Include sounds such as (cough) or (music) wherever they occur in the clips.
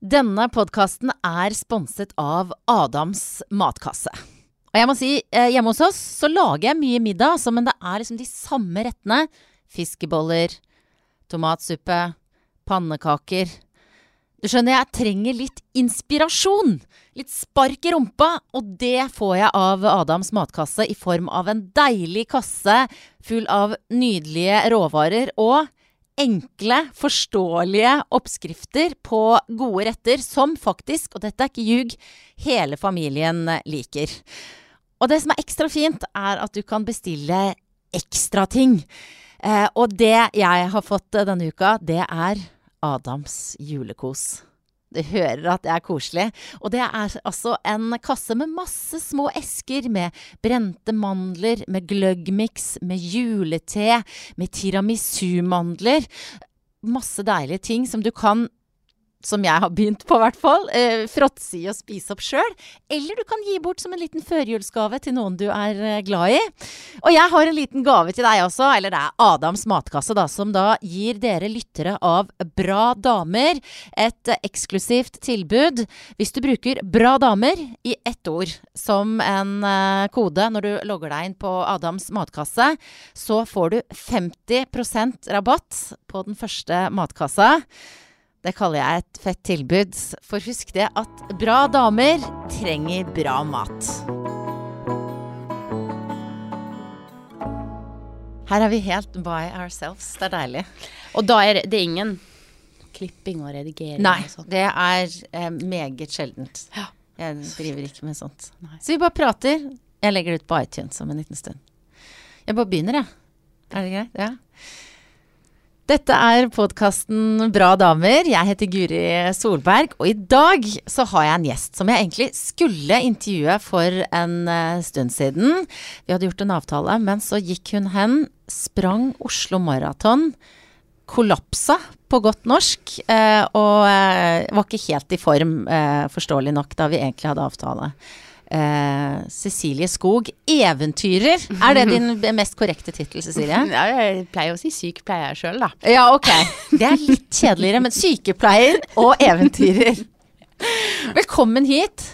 Denne podkasten er sponset av Adams matkasse. Og jeg må si, eh, hjemme hos oss så lager jeg mye middag, altså, men det er liksom de samme rettene. Fiskeboller, tomatsuppe, pannekaker. Du skjønner, jeg trenger litt inspirasjon. Litt spark i rumpa, og det får jeg av Adams matkasse i form av en deilig kasse full av nydelige råvarer og enkle, forståelige oppskrifter på gode retter som faktisk, og dette er ikke ljug, hele familien liker. Og det som er ekstra fint, er at du kan bestille ekstra ting. Eh, og det jeg har fått denne uka, det er Adams julekos. Du hører at det er koselig. Og det er altså en kasse med masse små esker med brente mandler, med gløggmiks, med julete, med tiramisu-mandler. Masse deilige ting som du kan som jeg har begynt på, i hvert fall. Eh, fråtse i og spise opp sjøl. Eller du kan gi bort som en liten førjulsgave til noen du er eh, glad i. Og jeg har en liten gave til deg også, eller det er Adams matkasse, da, som da gir dere lyttere av Bra damer et eh, eksklusivt tilbud. Hvis du bruker Bra damer i ett ord som en eh, kode når du logger deg inn på Adams matkasse, så får du 50% rabatt på den første matkassa. Det kaller jeg et fett tilbud. For husk det at bra damer trenger bra mat. Her er vi helt by ourselves. Det er deilig. Og da er det, ingen klipping og redigering Nei, og det er eh, meget sjeldent. Ja. Jeg driver ikke med sånt. Nei. Så vi bare prater. Jeg legger det ut på iTunes om en liten stund. Jeg bare begynner, jeg. Er det greit? Ja. Dette er podkasten Bra damer. Jeg heter Guri Solberg, og i dag så har jeg en gjest som jeg egentlig skulle intervjue for en eh, stund siden. Vi hadde gjort en avtale, men så gikk hun hen, sprang Oslo Maraton, kollapsa på godt norsk, eh, og eh, var ikke helt i form, forståelig nok, da vi egentlig hadde avtale. Eh, Cecilie Skog, eventyrer. Er det din (laughs) mest korrekte tittel, Cecilie? (laughs) Ja, jeg pleier å si sykepleier sjøl, da. Ja, ok. Det er litt kjedeligere, men sykepleier og eventyrer. Velkommen hit.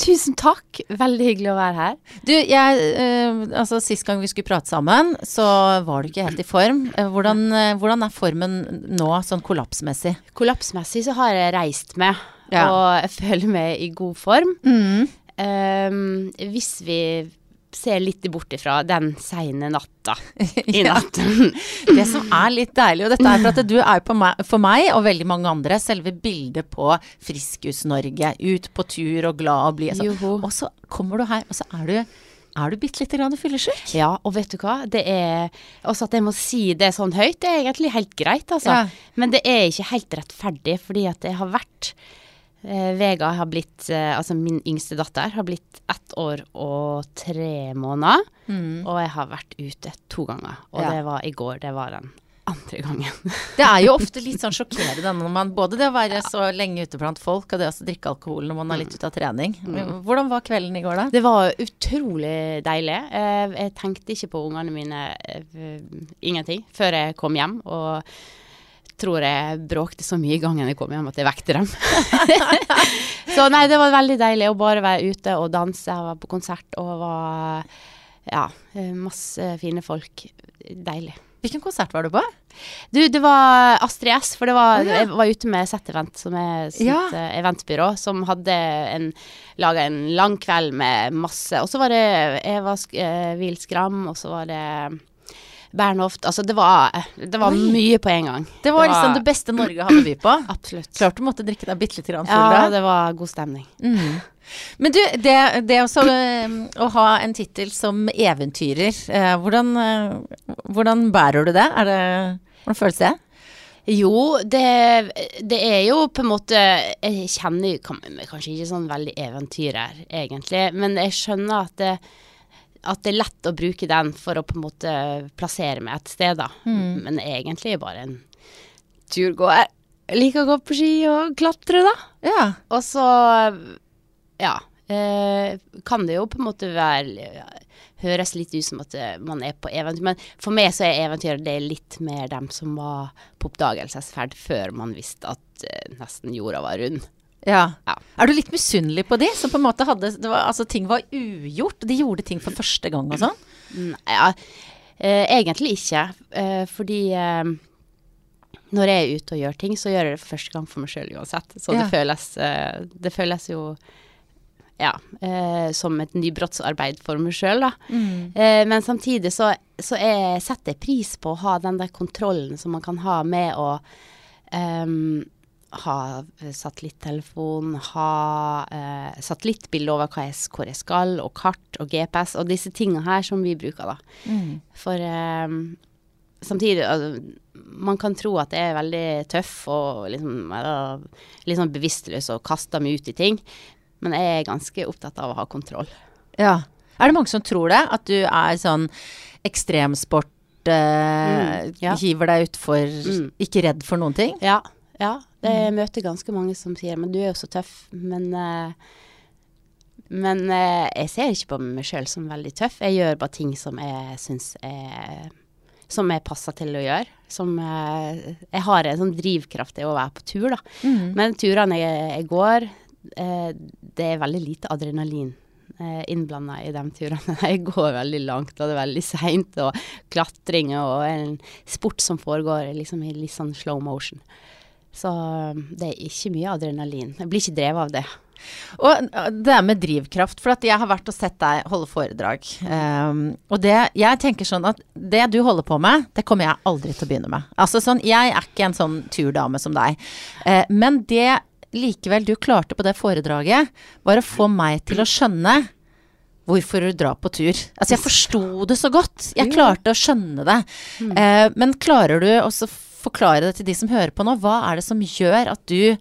Tusen takk. Veldig hyggelig å være her. Du, jeg, eh, altså Sist gang vi skulle prate sammen, så var du ikke helt i form. Eh, hvordan, eh, hvordan er formen nå, sånn kollapsmessig? Kollapsmessig så har jeg reist meg, Ja. og jeg føler meg i god form. Mm. Ehm, hvis vi ser litt bort ifra den seine natta (laughs) i natt. (laughs) Det som er litt deilig, og dette er for at du er på meg, for meg og veldig mange andre selve bildet på Friskus-Norge. Ut på tur og glad og blid. Altså. Og så kommer du her, og så er du, er du bitte lite grann fyllesyk. Ja, og vet du hva? Det er Også at jeg må si det sånn høyt, det er egentlig helt greit, altså. Ja. Men det er ikke helt rettferdig, fordi at jeg har vært eh, Vega har blitt, eh, altså min yngste datter, har blitt ett år og tre måneder. Og jeg har vært ute to ganger. Og Mm. Ja. det var i går. Det var den andre gangen. (laughs) Det er jo ofte litt sånn sjokkerende når man både det å være så lenge ute blant folk, og det å drikke alkohol når man er litt ute av trening. Hvordan var kvelden i går, da? Det var utrolig deilig. Eh, Jeg tenkte ikke på ungene mine eh, ingenting før jeg kom hjem. Og tror jeg bråkte så mye i gangen jeg kom hjem at jeg vekte dem. (laughs) så nei, det var veldig deilig å bare være ute og danse. Jeg var på konsert og var Ja, masse fine folk. Deilig. Hvilken konsert var du på? Du, det var Astrid S, for det var, oh, ja. jeg var ute med Z-Event, som er sitt Ja. eh, eventbyrå, som hadde en, laga en lang kveld med masse Og så var det Eva Sk eh, og så var det Bernhoft Altså, det var, det var mye på en gang. Det var liksom det beste Norge hadde å by på. (laughs) Absolutt. Klart du måtte drikke deg bitte litt grann full Ja, det var god stemning. Mm. Men du, det, det også, eh, å ha en tittel som eventyrer, eh, hvordan, eh, hvordan bærer du det? Er det hvordan føles det? Jo, det, det er jo på en måte Jeg kjenner kanskje ikke sånn veldig eventyrer, egentlig, men jeg skjønner at det, at det er lett å bruke den for å på en måte plassere meg et sted, da. Men egentlig bare en turgåer. Liker å gå på ski og klatre, da. Ja. Og så, ja, eh, kan det jo på en måte være Høres litt ut som at eh, man er på eventyr, men for meg så er eventyr det litt mer dem som var på oppdagelsesferd før man visste at eh, nesten jorda var rund. Ja. Ja. Er du litt misunnelig på de som på en måte hadde det var, Altså, ting var ugjort. De gjorde ting for første gang og sånn. Ja, eh, egentlig ikke, eh, fordi eh, når jeg er ute og gjør ting, så gjør jeg det for første gang for meg sjøl uansett. Så Ja. det, føles, eh, det føles jo ja, eh, som et nybrottsarbeid for meg sjøl, da. Eh, men samtidig så, så jeg setter jeg pris på å ha den der kontrollen som man kan ha med å ehm, ha satellittelefon, ha eh, satellittbilde over hva jeg, hvor jeg skal, og kart og GPS, og disse tingene her som vi bruker, da. For eh, samtidig altså, Man kan tro at jeg er veldig tøff og liksom, eller, sånn bevisstløs og kaster meg ut i ting, men jeg er ganske opptatt av å ha kontroll. Ja. Er det mange som tror det? At du er sånn ekstremsport eh, Mm, ja. Hiver deg utfor, Mm. ikke redd for noen ting? Ja, ja. Det, jeg møter ganske mange som sier Men du er jo så tøff. Men, eh, men eh, jeg ser ikke på meg sjøl som veldig tøff. Jeg gjør bare ting som jeg syns er Som jeg passer til å gjøre. Som eh, Jeg har en sånn drivkraft til å være på tur, da. Mm. Men turene jeg, jeg går, det er veldig lite adrenalin eh, innblanda i de turene. (laughs) Jeg går veldig langt, og det er veldig seint, og klatring og en sport som foregår liksom i litt sånn slow motion. Så eh, det er ikke mye adrenalin. Jeg blir ikke drevet av det. Og uh, det er med drivkraft, for at jeg har vært og sett deg holde foredrag. Um, og det, jeg tenker sånn at det du holder på med, det kommer jeg aldri til å begynne med. Altså sånn, jeg er ikke en sånn turdame som deg. Uh, men det likevel du klarte på det foredraget, var å få meg til å skjønne hvorfor du drar på tur. Altså jeg forsto det så godt. Jeg klarte å skjønne det. Uh, men klarer du også forklare det til de som hører på nå? Hva er det som gjør at du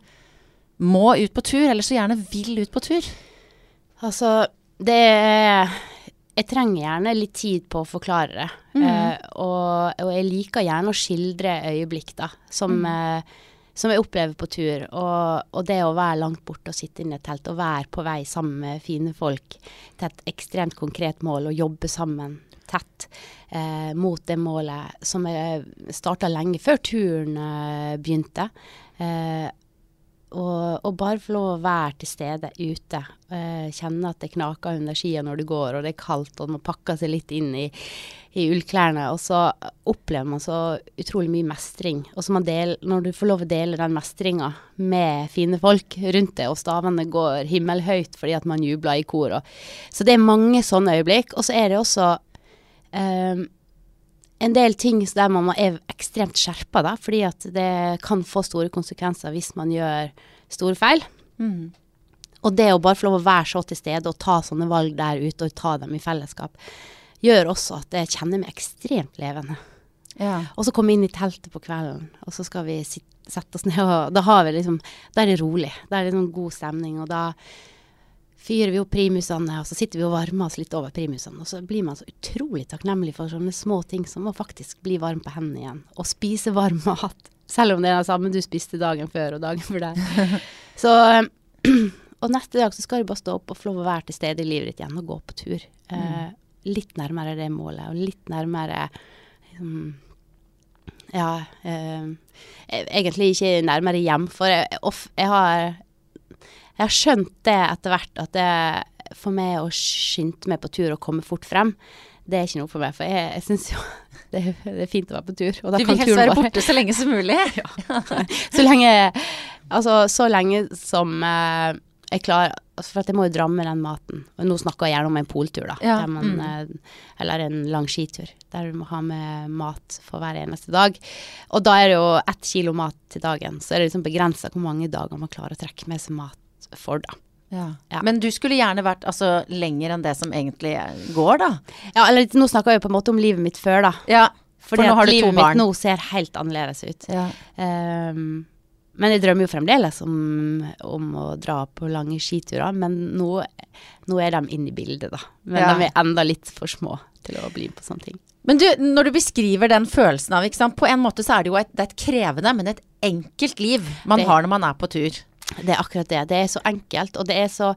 må ut på tur, eller så gjerne vil ut på tur? Altså, det er Jeg trenger gjerne litt tid på å forklare det. Eh, og, og jeg liker gjerne å skildre øyeblikk, da, som, eh, som jeg opplever på tur. Og, og det å være langt borte og sitte inne i et telt, og være på vei sammen med fine folk til et ekstremt konkret mål, og jobbe sammen tett eh, mot det målet som jeg starta lenge før turen eh, begynte. Eh, og, og bare få lov å være til stede ute. Eh, kjenne at det knaker under skia når du går, og det er kaldt, og man pakker seg litt inn i, i ullklærne. Og så opplever man så utrolig mye mestring. Og så når du får lov å dele den mestringa med fine folk rundt deg, og stavene går himmelhøyt fordi at man jubler i kor. Og, så det er mange sånne øyeblikk. Og så er det også eh, en del ting der man er ekstremt skjerpa, da, fordi at det kan få store konsekvenser hvis man gjør store feil. Og det å bare få lov å være så til stede og ta sånne valg der ute, og ta dem i fellesskap, gjør også at jeg kjenner meg ekstremt levende. Ja. Og så komme inn i teltet på kvelden, og så skal vi sitte, sette oss ned, og da har vi liksom Da er det rolig. Da er det sånn god stemning, og da fyrer vi opp primusene, og så sitter vi og varmer oss litt over primusene. Og så blir man så utrolig takknemlig for sånne små ting som å faktisk bli varm på hendene igjen. Og spise varm (laughs) mat. Selv om det er det samme du spiste dagen før og dagen før der. (laughs) Så (clears throat) Og neste dag så skal du bare stå opp og få lov å være til stede i livet ditt igjen og gå på tur. Eh, litt nærmere det målet, og litt nærmere liksom, Ja eh, Egentlig ikke nærmere hjem, for jeg, off, jeg har jeg har skjønt det etter hvert at det for meg å skynde meg på tur og komme fort frem, det er ikke noe for meg. For jeg, jeg syns jo (laughs) det er, det er fint å være på tur. Og da Du kan vil helst være borte så lenge som mulig. (laughs) så lenge Altså, så lenge som eh, jeg klarer altså For at jeg må jo dra med den maten. Og nå snakker jeg gjerne om en poltur, da. Ja, Der man, mm. eh, eller en lang skitur. Der du må ha med mat for hver eneste dag. Og da er det jo ett kilo mat til dagen. Så er det liksom begrensa hvor mange dager man klarer å trekke med seg mat for, da. Ja. Ja. Men du skulle gjerne vært altså, lenger enn det som egentlig går, da. Ja, eller nå snakker jeg jo på en måte om livet mitt før, da. Ja, Fordi nå har du to livet barn. mitt nå ser helt annerledes ut. ja. Um, men jeg drømmer jo fremdeles om, om å dra på lange skiturer. Men nå, nå er de inne i bildet, da. Men Ja. de er enda litt for små til å bli på sånne ting. Men du, når du beskriver den følelsen av, ikke sant. På en måte så er det jo et, det er et krevende, men et enkelt liv man Det- har når man er på tur. Det er akkurat det. Det er så enkelt, og det er så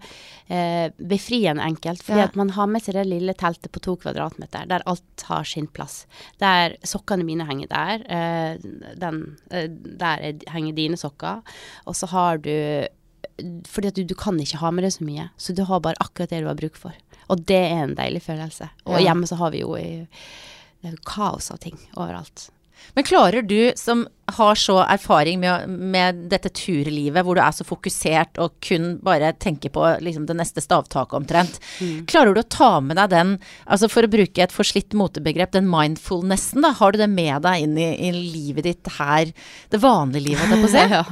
eh, befriende enkelt. Fordi Ja. at man har med seg det lille teltet på to kvadratmeter, der alt har sin plass. Der sokkene mine henger der. Eh, den, eh, der er, henger dine sokker. Og så har du Fordi at du, du kan ikke ha med deg så mye, så du har bare akkurat det du har bruk for. Og det er en deilig følelse. Og Ja. hjemme så har vi jo i, jo kaos av ting overalt. Men klarer du, som har så erfaring med, med dette turlivet, hvor du er så fokusert og kun bare tenker på liksom, det neste stavtaket omtrent, klarer du å ta med deg den, altså for å bruke et forslitt motebegrep, den mindfulnessen, da? Har du det med deg inn i, i livet ditt her, det vanlige livet, holdt jeg på å si? (laughs) ja,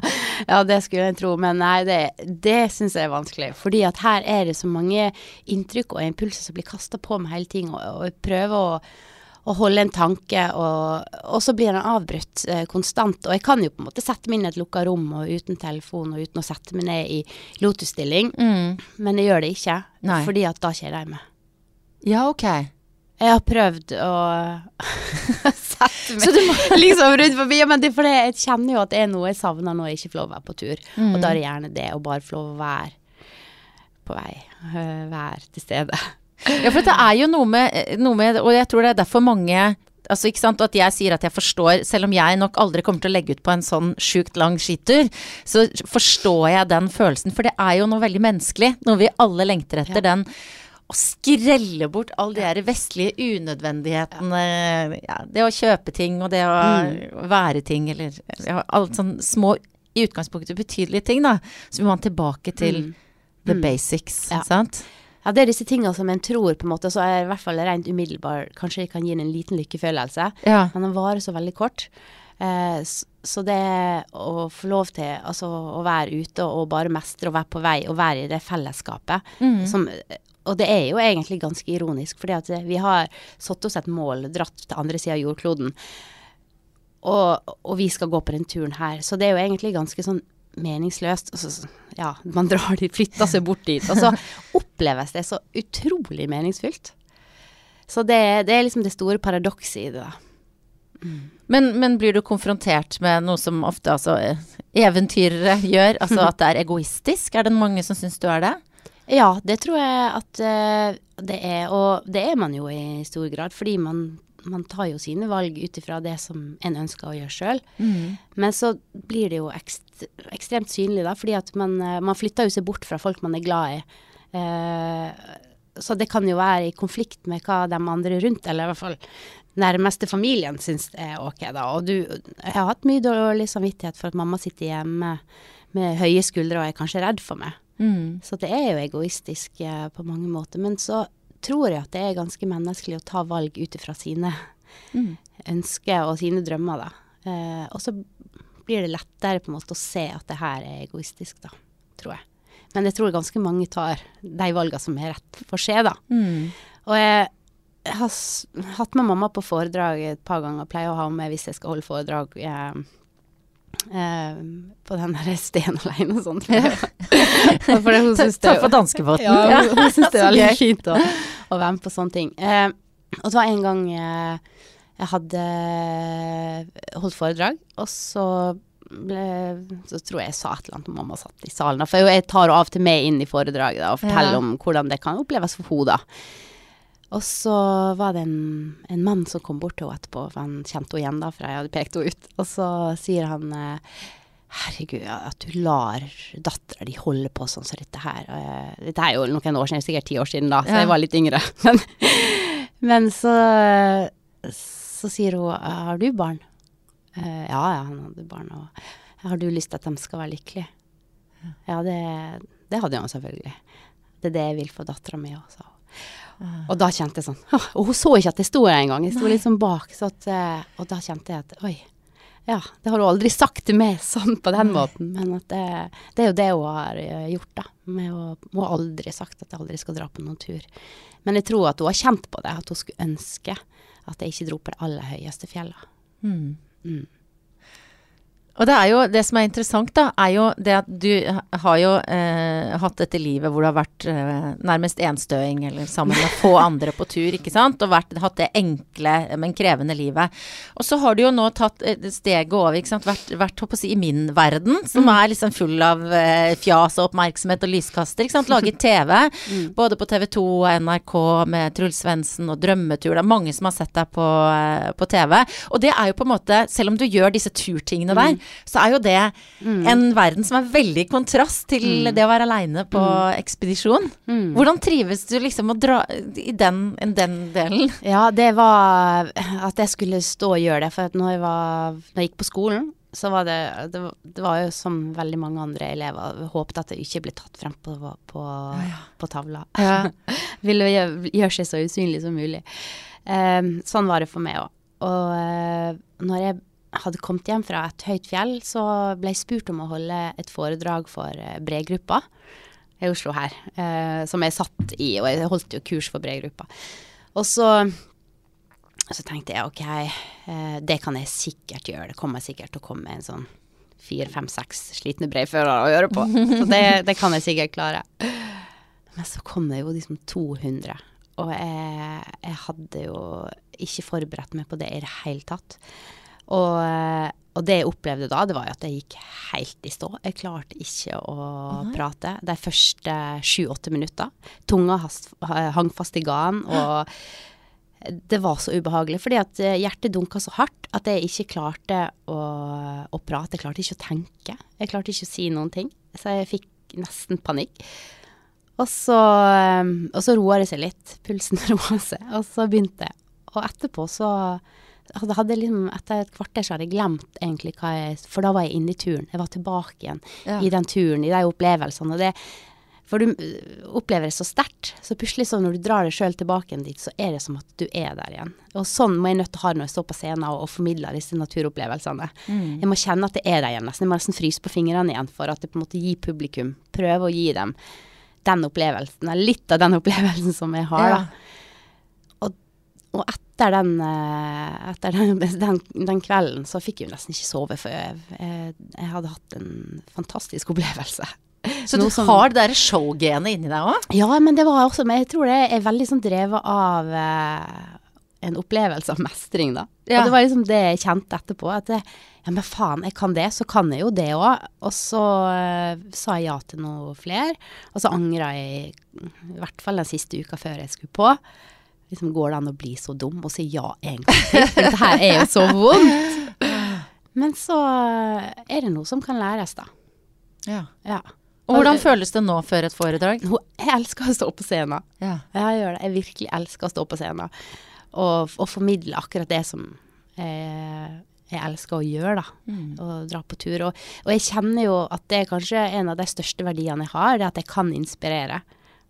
ja, det skulle jeg tro, men nei, det, det syns jeg er vanskelig. Fordi at her er det så mange inntrykk og impulser som blir kasta på meg hele tiden, og, og prøver å, å holde en tanke, og, og så blir den avbrutt eh, konstant. Og jeg kan jo på en måte sette meg inn i et lukka rom og uten telefon og uten å sette meg ned i lotusstilling, Mm. men jeg gjør det ikke, Nei. fordi at da kjeder jeg meg. Ja, ok. Jeg har prøvd å (laughs) sette meg Så du må (laughs) liksom rundt forbi. Ja, men det, er fordi jeg kjenner jo at det er noe jeg savner når jeg ikke får lov å være på tur. Mm. Og da er det gjerne det å bare få lov å være på vei. øh, Være til stede. Ja, for det er jo noe med, noe med Og jeg tror det er derfor mange Altså, ikke sant, At jeg sier at jeg forstår, selv om jeg nok aldri kommer til å legge ut på en sånn sjukt lang skitur, så forstår jeg den følelsen. For det er jo noe veldig menneskelig. Noe vi alle lengter etter. Den å skrelle bort all de her vestlige unødvendighetene. Ja, det å kjøpe ting, og det å være ting, eller ja, alt sånn små i utgangspunktet betydelige ting, da. Så vi må man tilbake til the basics, Ja. sant? Ja, det er disse tingene som en tror på en måte, så er i hvert fall rent umiddelbar Kanskje kan gi en en liten lykkefølelse. Ja. Men den varer så veldig kort. Eh, så det å få lov til altså, å være ute og bare mestre og være på vei og være i det fellesskapet Mm. som og det er jo egentlig ganske ironisk, fordi at vi har satt oss et mål, dratt til andre sida av jordkloden, og, og vi skal gå på den turen her. Så det er jo egentlig ganske sånn meningsløst. Og så, ja, man drar dit, flytter seg bort dit, og så (laughs) oppleves det så utrolig meningsfylt. Så det, det er liksom det store paradokset i det, da. Men, men blir du konfrontert med noe som ofte altså, eventyrere gjør? Altså at det er egoistisk? Er det mange som syns du er det? Ja, det tror jeg at uh, det er, og det er man jo i stor grad, fordi man, man tar jo sine valg ut ifra det som en ønsker å gjøre sjøl. Men så blir det jo ekst, ekstremt synlig, da, fordi at man, eh, man flytter jo seg bort fra folk man er glad i. Eh, så det kan jo være i konflikt med hva de andre rundt, eller i hvert fall nærmeste familien syns er ok, da. Og du Jeg har hatt mye dårlig samvittighet for at mamma sitter hjemme med høye skuldre og er kanskje redd for meg. Så det er jo egoistisk eh, på mange måter. Men så tror jeg at det er ganske menneskelig å ta valg ut ifra sine ønsker og sine drømmer, da. Eh, og så blir det lettere på en måte å se at det her er egoistisk, da. Tror jeg. Men jeg tror ganske mange tar de valgene som er rett for seg, da. Og jeg har hatt med mamma på foredrag et par ganger, pleier å ha med hvis jeg skal holde foredrag. eh, eh, på den derre Sten alene og sånt. (laughs) For det, hun Ta, synes det- ja, hun, hun (laughs) syns det er litt fint å, å være med på sånne ting. Uh, og det var en gang uh, jeg hadde holdt foredrag, og så ble, så tror jeg jeg sa et eller annet om mamma satt i salen. For jeg tar av og til med inn i foredraget da, og forteller Ja. om hvordan det kan oppleves for henne. Og så var det en, en mann som kom bort til henne etterpå, for han kjente henne igjen da, for jeg hadde pekt henne ut. Og så sier han eh, Herregud, at du lar dattera di holde på sånn som dette her. Eh, Dette er jo noen år siden, sikkert ti år siden da, så Ja. jeg var litt yngre. (laughs) Men, men så, så sier hun Har du barn? Eh, ja, ja, han hadde barn. Og har du lyst til at de skal være lykkelige? Ja, det, det hadde han selvfølgelig. Det er det jeg vil for dattera mi òg, sa. Og da kjente jeg sånn Og hun så ikke at jeg sto der engang. Jeg sto litt sånn bak. Så at, eh, og da kjente jeg at oi. Ja, det har hun aldri sagt til meg sånn på den måten, men at det, det er jo det hun har eh, gjort, da. Med å, hun har aldri sagt at jeg aldri skal dra på noen tur. Men jeg tror at hun har kjent på det, at hun skulle ønske at jeg ikke dro på det aller høyeste fjellet. Mm. Mm. Og det er jo det som er interessant, da, er jo det at du har jo eh, hatt dette livet hvor du har vært eh, nærmest enstøing, eller sammen med få (laughs) andre på tur, ikke sant, og vært, hatt det enkle, men krevende livet. Og så har du jo nå tatt eh, steget over, ikke sant, vært, vært håper å si, i min verden, som er liksom full av eh, fjas og oppmerksomhet og lyskaster, ikke sant, laget TV, (laughs) både på TV 2 og NRK med Truls Svendsen og Drømmetur, det er mange som har sett deg på, eh, på TV. Og det er jo på en måte, selv om du gjør disse turtingene der, så er jo det en verden som er veldig i kontrast til det å være aleine på ekspedisjon. Hvordan trives du liksom å dra i den, i den delen? Ja, det var at jeg skulle stå og gjøre det. For at når jeg, var, når jeg gikk på skolen, så var det, det var- Det var jo som veldig mange andre elever håpet at det ikke ble tatt frem på, på, på tavla. Ja. (laughs) Ville gjøre, gjør seg så usynlig som mulig. Um, sånn var det for meg òg. Og uh, når jeg hadde kommet hjem fra et høyt fjell, så ble jeg spurt om å holde et foredrag for eh, bredgruppa i Oslo her, eh, som jeg satt i, og jeg holdt jo kurs for bredgruppa. Og så, så tenkte jeg ok, eh, det kan jeg sikkert gjøre. Det kommer sikkert til å komme en sånn fire, fem, seks slitne breiførere å gjøre på. Så det, det kan jeg sikkert klare. Men så kom det jo liksom 200, og jeg, jeg hadde jo ikke forberedt meg på det i det hele tatt. Og, eh, og det jeg opplevde da, det var jo at jeg gikk helt i stå. Jeg klarte ikke å prate de første sju-åtte minutter. Tunga hast, hang fast i ganen, og det var så ubehagelig. Fordi at eh, hjertet dunka så hardt at jeg ikke klarte å, å prate. Jeg klarte ikke å tenke. Jeg klarte ikke å si noen ting. Så jeg fikk nesten panikk. Og så, eh, og så roa det seg litt. Pulsen (laughs) roa seg. Og så begynte jeg. Og etterpå så hadde hadde liksom, Etter et kvarter så hadde jeg glemt egentlig hva jeg For da var jeg inne i turen. Jeg var tilbake igjen Ja. i den turen, i de opplevelsene. Og det, for du øh, opplever det så sterkt. Så plutselig så når du drar deg sjøl tilbake igjen dit, så er det som at du er der igjen. Og sånn må jeg nødt til å ha det når jeg står på scenen og, og formidler disse naturopplevelsene. Jeg må kjenne at det er der igjen. Nesten. Jeg må nesten fryse på fingrene igjen for at det på en måte gir publikum Prøve å gi dem den opplevelsen, eller litt av den opplevelsen som jeg har, da. Og etter den, eh, etter den, (laughs) den, den kvelden så fikk jeg jo nesten ikke sove, for jeg, jeg, jeg hadde hatt en fantastisk (laughs) opplevelse. Så du som- har det der showgenet inni deg òg? Ja, men det var også Men jeg tror det er veldig sånn drevet av eh, en opplevelse av mestring, da. Ja. Og det var liksom det jeg kjente etterpå. At det, ja, men faen, jeg kan det, så kan jeg jo det òg. Og så eh, sa jeg ja til noe flere. Og så angra jeg i hvert fall den siste uka før jeg skulle på. Liksom, går det an å bli så dum og si ja en gang til? For dette her er jo så vondt. Men så er det noe som kan læres, da. Ja. Ja. Og hvordan føles det nå før et foredrag? Jeg elsker å stå på scenen. Ja. Jeg gjør det. Jeg virkelig elsker å stå på scenen. Og, og formidle akkurat det som jeg, jeg elsker å gjøre, da. Og dra på tur. Og, og jeg kjenner jo at det er kanskje en av de største verdiene jeg har, det at jeg kan inspirere.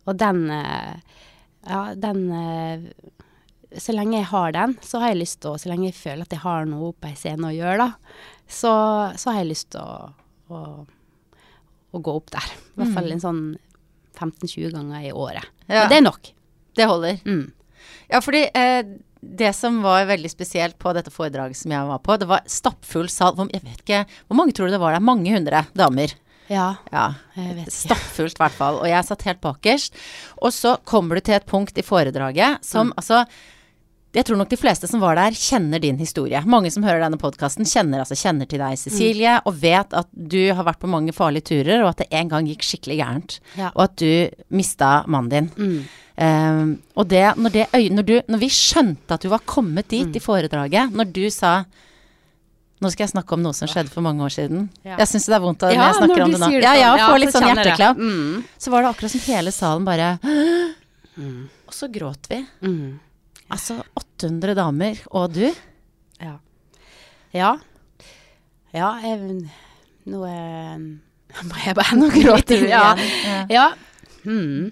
Og den eh, Ja, den eh, Så lenge jeg har den, så har jeg lyst til å Så lenge jeg føler at jeg har noe på ei scene å gjøre, da, så, så har jeg lyst til å, å, å gå opp der. I hvert fall en sånn 15-20 ganger i året. Ja. Og det er nok. Det holder. Mm. Ja, fordi eh, det som var veldig spesielt på dette foredraget som jeg var på, det var stappfull sal. Jeg vet ikke, hvor mange tror du det var der? Mange hundre damer. Ja. Ja, Jeg vet ikke. stappfullt i hvert fall. Og jeg satt helt bakerst. Og så kommer du til et punkt i foredraget som altså jeg tror nok de fleste som var der, kjenner din historie. Mange som hører denne podkasten, kjenner, altså, kjenner til deg, Cecilie, og vet at du har vært på mange farlige turer, og at det en gang gikk skikkelig gærent. Ja. Og at du mista mannen din. Mm. Um, og det, når, det når, du, når vi skjønte at du var kommet dit i foredraget, når du sa nå skal jeg snakke om noe som skjedde for mange år siden. Ja. Jeg syns det er vondt når Ja, jeg snakker når om det nå. det Ja, ja, Ja, får litt sånn hjerteklapp. Mm. Så var det akkurat som hele salen bare Mm. Og så gråt vi. Mm. Altså 800 damer, og du. Ja. Ja. Ja, jeg, nå må (laughs) jeg bare Nå gråter Ja. igjen. ja. Mm.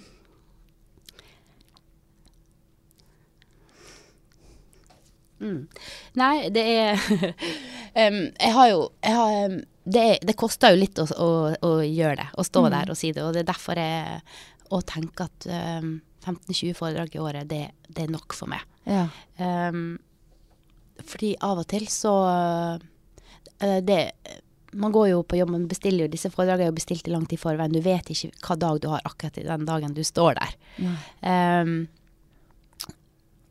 Mm. Nei, det er (laughs) em, Jeg har jo jeg har, det, det koster jo litt å, å, å gjøre det, å stå der og si det. Og det er derfor jeg å tenke at um, 15-20 foredrag i året, det, det er nok for meg. Ja. Um, fordi av og til så uh, det, man går jo på jobb, man bestiller jo disse foredragene er jo bestilt i lang tid i forveien. Du vet ikke hva dag du har akkurat i den dagen du står der. Um,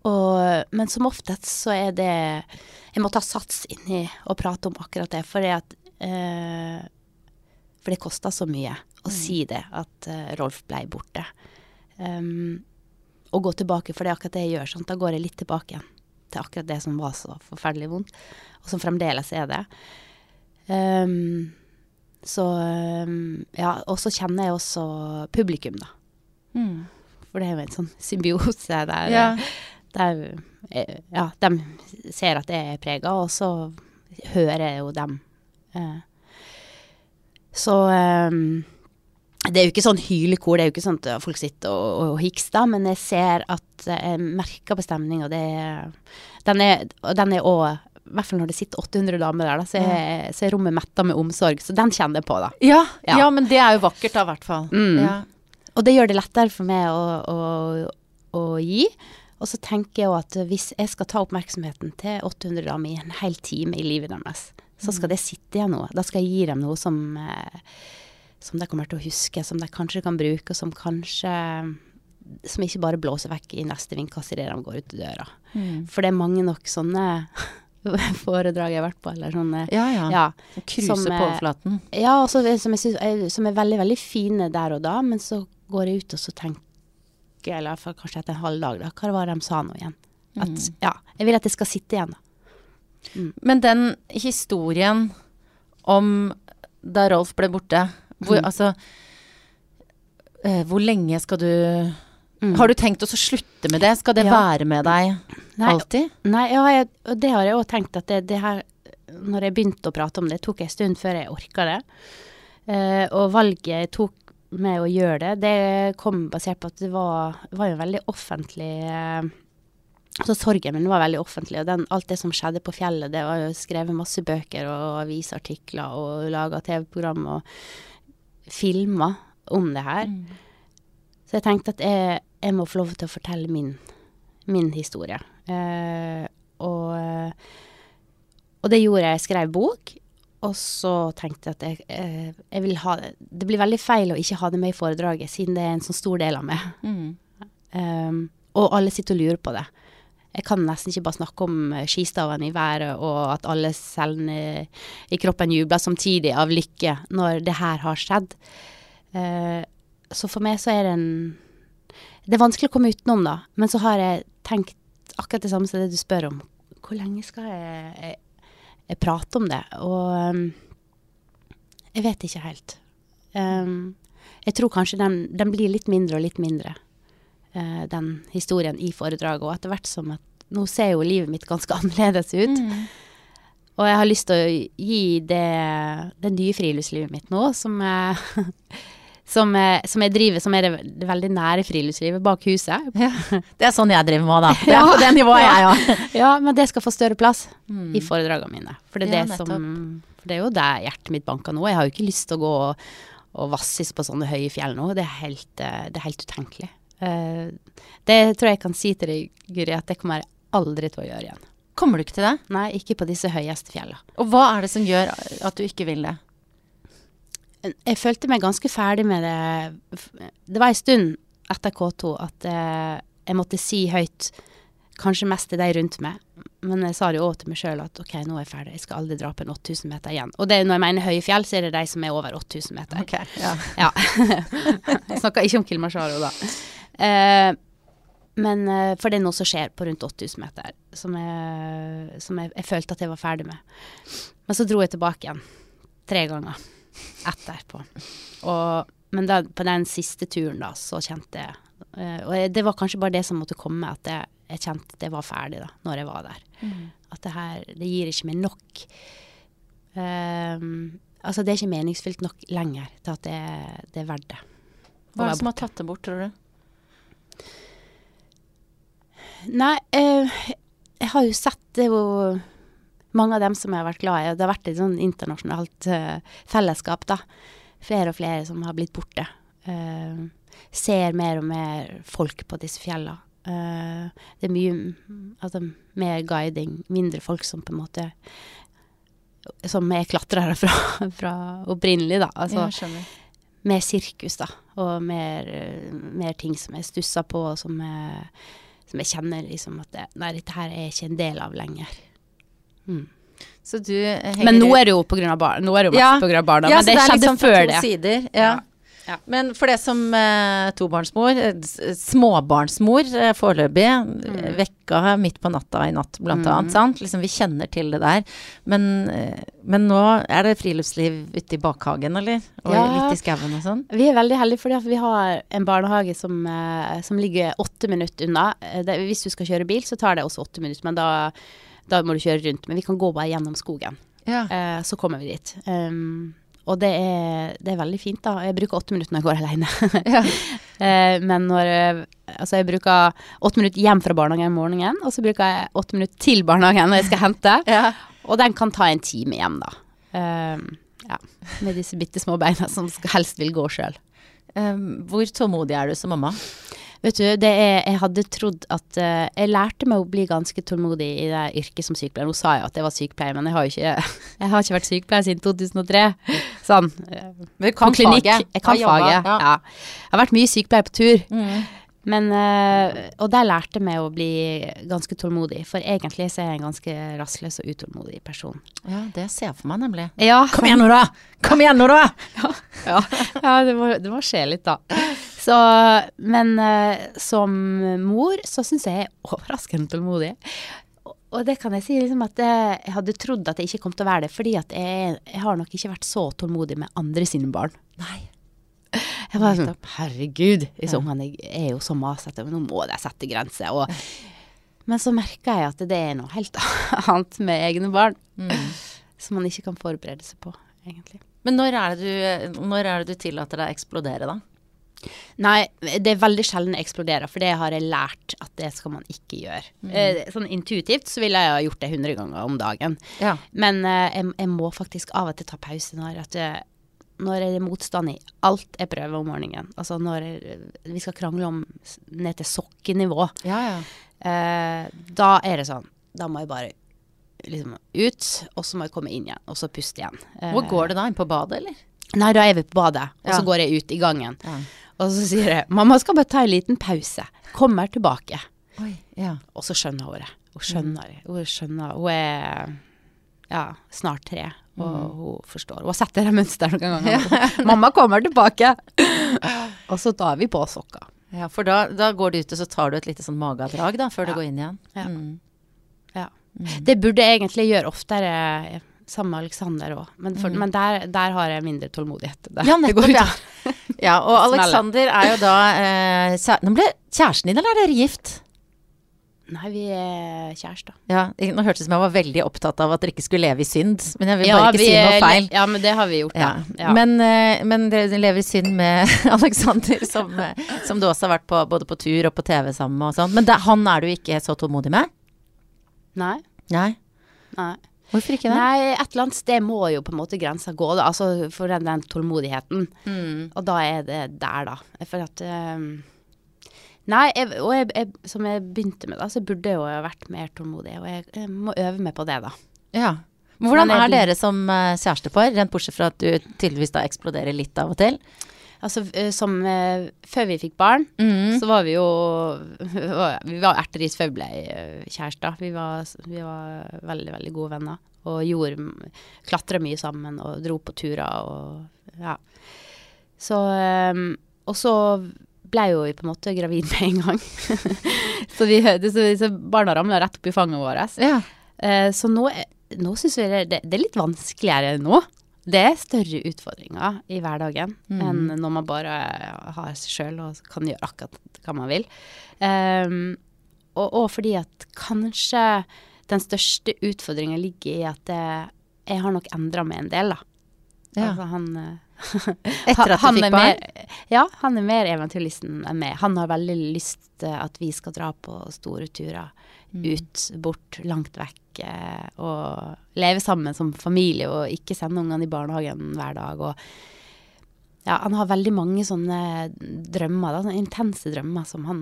og, men som oftest så er det Jeg må ta sats inni og prate om akkurat det, for det at uh, For det koster så mye å si det, at uh, Rolf blei borte. Um, og gå tilbake, for det er akkurat det jeg gjør. Sånn, Da går jeg litt tilbake igjen til akkurat det som var så forferdelig vondt, og som fremdeles er det. Um, så um, Ja, og så kjenner jeg også publikum, da. Mm. For det er jo en sånn symbiose der, Ja. Der eh, Ja, de ser at jeg er prega, og så hører jeg jo dem. Eh, så um, det er jo ikke sånn hylekor, det er jo ikke sånn at folk sitter og, og hikster, men jeg ser at jeg merker på stemninga. Den er og den er òg I hvert fall når det sitter 800 damer der, da, så, er, så er rommet metta med omsorg. Så den kjenner jeg på, da. Ja, Ja. ja, men det er jo vakkert da, i hvert fall. Mm. Ja. Og det gjør det lettere for meg å, å, å gi. Og så tenker jeg at hvis jeg skal ta oppmerksomheten til 800 damer i en hel time i livet deres, så skal det sitte igjen noe. Da skal jeg gi dem noe som, eh, som de kommer til å huske, som de kanskje kan bruke, og som kanskje Som ikke bare blåser vekk i neste vindkast idet de går ut døra. Mm. For det er mange nok sånne (laughs) foredrag jeg har vært på, eller sånne ja, ja. Ja. Kruse på eh, overflaten. Ja, også, som, synes, som er veldig, veldig fine der og da, men så går jeg ut og så tenker eller for kanskje etter en halv dag, da, hva var det de sa nå igjen? At, Mm. ja, jeg vil at det skal sitte igjen, da. Men den historien om da Rolf ble borte, hvor, Mm. altså eh, Hvor lenge skal du Mm. Har du tenkt å slutte med det? Skal det Ja. være med deg Nei, alltid? Nei, ja, jeg, og det har jeg òg tenkt at det, det her Når jeg begynte å prate om det, tok jeg en stund før jeg orka det. Eh, og valget jeg tok med å gjøre det, det kom basert på at det var, var jo veldig offentlig så Altså sorgen min var veldig offentlig, og den, alt det som skjedde på fjellet, det var jo skrevet masse bøker og avisartikler og laga TV-program og filmer om det her. Mm. Så jeg tenkte at jeg, jeg må få lov til å fortelle min, min historie. Eh, og, eh, og det gjorde jeg. Jeg skrev bok. Og så tenkte jeg at jeg, eh, jeg vil ha det Det blir veldig feil å ikke ha det med i foredraget, siden det er en så stor del av meg. Mm. Um, og alle sitter og lurer på det. Jeg kan nesten ikke bare snakke om skistaven skistavene i været, og at alle cellene i kroppen jubler samtidig av lykke når det her har skjedd. Uh, så for meg så er det en Det er vanskelig å komme utenom, da. Men så har jeg tenkt akkurat det samme som det du spør om. Hvor lenge skal jeg prate om det? Og um, jeg vet ikke helt. Um, jeg tror kanskje den, den blir litt mindre og litt mindre eh, den historien i foredraget. Og etter hvert som at Nå ser jo livet mitt ganske (laughs) annerledes ut. Mm. Og jeg har lyst til å gi det, det nye friluftslivet mitt nå, som jeg, (laughs) som som jeg driver, som er det, veldig nære friluftslivet bak huset. (laughs) Ja. Det er sånn jeg driver med da. (laughs) Det er Ja. på det nivået jeg òg. (laughs) Ja, men det skal få større plass Mm. i foredragene mine. For det er, Ja, det, som, for det er jo der hjertet mitt banker nå. Jeg har jo ikke lyst til å gå og, og vasses på sånne høye fjell nå. Det er helt, eh, det er helt utenkelig. Uh, det tror jeg jeg kan si til deg, Guri, at det kommer jeg aldri til å gjøre igjen. Kommer du ikke til det? Nei, ikke på disse høyeste fjellene. Og hva er det som gjør at du ikke vil det? Jeg følte meg ganske ferdig med det. Det var en stund etter K2 at eh, jeg måtte si høyt, kanskje mest til de rundt meg, men jeg sa det jo òg til meg sjøl at OK, nå er jeg ferdig, jeg skal aldri dra på en 8000 meter igjen. Og det, når jeg mener høye fjell, så er det de som er over 8000 meter. Okay, ja. (laughs) Ja. jeg snakker ikke om Kilimanjaro da. Uh, men eh, for det er noe som skjer på rundt 8000 meter, som, jeg, som jeg, jeg følte at jeg var ferdig med. Men så dro jeg tilbake igjen. Tre ganger etterpå. Og, men da, på den siste turen da, så kjente jeg eh, Og det var kanskje bare det som måtte komme, at jeg, jeg kjente det var ferdig da, når jeg var der. At det her, det gir ikke meg nok Um, Altså, det er ikke meningsfylt nok lenger til at det, det er verdt det. Hva er det som har tatt det bort, tror du? Nei, eh, jeg har jo sett det jo mange av dem som jeg har vært glad i. Det har vært et sånn internasjonalt uh, fellesskap, da. Flere og flere som har blitt borte. Uh, ser mer og mer folk på disse fjellene. Uh, det er mye altså, mer guiding, mindre folk som på en måte som er klatrere (laughs) fra, fra opprinnelig, da. Altså mer sirkus, da. Og mer, mer ting som jeg stusser på, og som jeg, som jeg kjenner liksom at det, Nei, dette her er jeg ikke en del av lenger. Mm. Så du eh, henger Men nå er det jo på grunn av barn. Nå er det jo mest Ja. på grunn av barna. Ja, men det, er skjedde liksom før det. Sider. Ja. Ja. Ja. Men for det som eh, tobarnsmor, eh, småbarnsmor eh, foreløpig, mm. vekka midt på natta i natt blant Mm. annet, sant? Liksom vi kjenner til det der. Men, eh, men nå er det friluftsliv ute i bakhagen, eller? Og Ja. litt i skauen og sånn? Vi er veldig heldige fordi vi har en barnehage som, eh, som ligger åtte minutter unna. Eh, Det, hvis du skal kjøre bil, så tar det også åtte minutter, men da, da må du kjøre rundt. Men vi kan gå bare gjennom skogen. Ja. Eh, så kommer vi dit. Um, og det er, det er veldig fint, da. Jeg bruker åtte minutter når jeg går (laughs) alene. Ja. Eh, men når eh, Altså, jeg bruker åtte minutter hjem fra barnehagen om morgenen, og så bruker jeg åtte minutter til barnehagen når jeg skal hente. (laughs) Ja. Og den kan ta en time hjem, da. Um, ja. Med disse bitte små beina som helst vil gå sjøl. Um, hvor tålmodig er du som mamma? Vet du, det er, jeg hadde trodd at uh, Jeg lærte meg å bli ganske tålmodig i det yrket som sykepleier. Nå sa jeg at jeg var sykepleier, men jeg har ikke, (laughs) jeg har ikke vært sykepleier siden 2003. Sånn. Men Du På klinikk. Jeg kan faget. Ja. Ja. Jeg har vært mye sykepleier på tur. Mm. Men, eh, og der lærte meg å bli ganske tålmodig. For egentlig så er jeg en ganske rastløs og utålmodig person. ja, det ser jeg for meg nemlig. Ja, Kom igjen nå, da! Kom igjen nå, da! (laughs) ja, ja det, må, det må skje litt, da. Så, men eh, som mor så syns jeg jeg er overraskende tålmodig. Og- det kan jeg si liksom at jeg, jeg hadde trodd at jeg ikke kom til å være det, fordi at jeg, jeg har nok ikke vært så tålmodig med andre sine barn. Nei. Jeg var sånn, herregud, disse ungene er jo så masete, men nå må de sette grenser. Og, men så merka jeg at det er noe helt (laughs) annet med egne barn, Mm. (laughs) som man ikke kan forberede seg på, egentlig. Men når er, det du, er det du tillater deg å eksplodere, da? Nei, det er veldig sjelden jeg eksploderer, for det har jeg lært at det skal man ikke gjøre. Eh, sånn intuitivt så ville jeg ha gjort det 100 ganger om dagen. Ja. Men eh, jeg, jeg må faktisk av og til ta pause når, at jeg, når jeg er motstand i alt jeg prøver om morgenen. Altså når jeg, vi skal krangle om ned til sokkenivå, Ja, ja. eh, da er det sånn. Da må jeg bare liksom ut, og så må jeg komme inn igjen, og så puste igjen. Eh, Hvor går det da? Inn på badet, eller? Nei, da er vi på badet, og så går jeg ut i gangen. Ja. Og så sier jeg 'mamma skal bare ta en liten pause'. Kommer tilbake. Oi, ja. Og så skjønner hun det. Hun skjønner det. Hun skjønner Hun er ja, snart tre, og hun forstår. Hun har sett det mønsteret noen ganger. (laughs) 'Mamma kommer tilbake'. (laughs) og så tar vi på sokka. ja for da, da går du ut, og så tar du et lite sånn magedrag da, før du går inn igjen. Ja. Mm. Ja. Det burde jeg egentlig gjøre oftere sammen med Aleksander òg, men, for, men der, der har jeg mindre tålmodighet. Der. Ja, (laughs) nettopp, ja. (laughs) ja. Og. (laughs) Alexander er jo da eh, Nå ble kjæresten din, eller er dere gift? Nei, vi er kjærester. Ja, nå hørtes det som jeg var veldig opptatt av at dere ikke skulle leve i synd, men jeg vil bare ikke si noe feil. Ja, men det har vi gjort, Ja. Ja. Men, eh, men dere lever i synd med Alexander, som, eh, som du også har vært på, både på tur og på TV sammen med og sånn. Men det, han er du ikke så tålmodig med? Nei. Nei. Nei. Hvorfor ikke det? Nei, et eller annet sted må jo på en måte grensa gå, da. Altså for den, den tålmodigheten. Mm. Og da er det der, da. For at um, Nei, jeg, og jeg, jeg, som jeg begynte med, da, så burde jeg jo vært mer tålmodig. Og jeg, må øve meg på det, da. Ja. Men Hvordan er dere som eh, kjærestepar, rent bortsett fra at du tydeligvis da eksploderer litt av og til? Altså eh, som eh, Før vi fikk barn, Mm. så var vi jo (laughs) Vi var erteris før vi ble eh, kjærester. Vi var, vi var veldig, veldig gode venner. Og gjorde Klatra mye sammen og dro på turer og ja. Så ehm, Og så ble jo vi på en måte gravid med en gang. (laughs) så vi så disse barna ramla rett opp i fanget vårt. Ja. Så nå, nå syns vi det, det, det er litt vanskeligere nå. Det er større utfordringer i hverdagen Mm. enn når man bare har seg sjøl og kan gjøre akkurat hva man vil. Um, og, og fordi at kanskje den største utfordringa ligger i at det, jeg har nok endra meg en del, da. Ja. Altså han eh, (laughs) Etter at du fikk barn? Mer, ja, han er mer eventyrlysten enn meg. Han har veldig lyst til at vi skal dra på store turer. Mm. Ut, bort, langt vekk. eh, Og leve sammen som familie og ikke sende ungene i barnehagen hver dag. Og ja, han har veldig mange sånne drømmer, da, sånne intense drømmer som han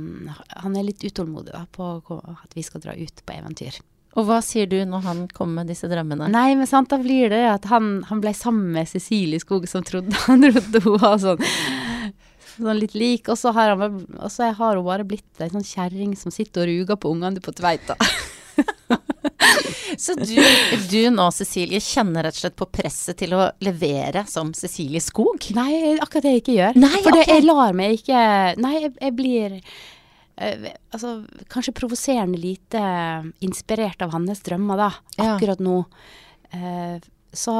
Han er litt utålmodig da, på at vi skal dra ut på eventyr. Og hva sier du når han kommer med disse drømmene? Nei, men sant, da blir det at han, han ble sammen med Cecilie Skog, som trodde (laughs) han trodde hun var sånn, sånn litt lik. Og så har, han, og så har hun bare blitt ei sånn kjerring som sitter og ruger på ungene på Tveita. (laughs) Så du, du nå, Cecilie, kjenner rett og slett på presset til å levere som Cecilie Skog? Nei, akkurat det jeg ikke gjør. Nei, For det, jeg lar meg ikke Nei, jeg, jeg blir Uh, Altså, kanskje provoserende lite inspirert av hans drømmer, da. Ja. Akkurat nå. Uh, så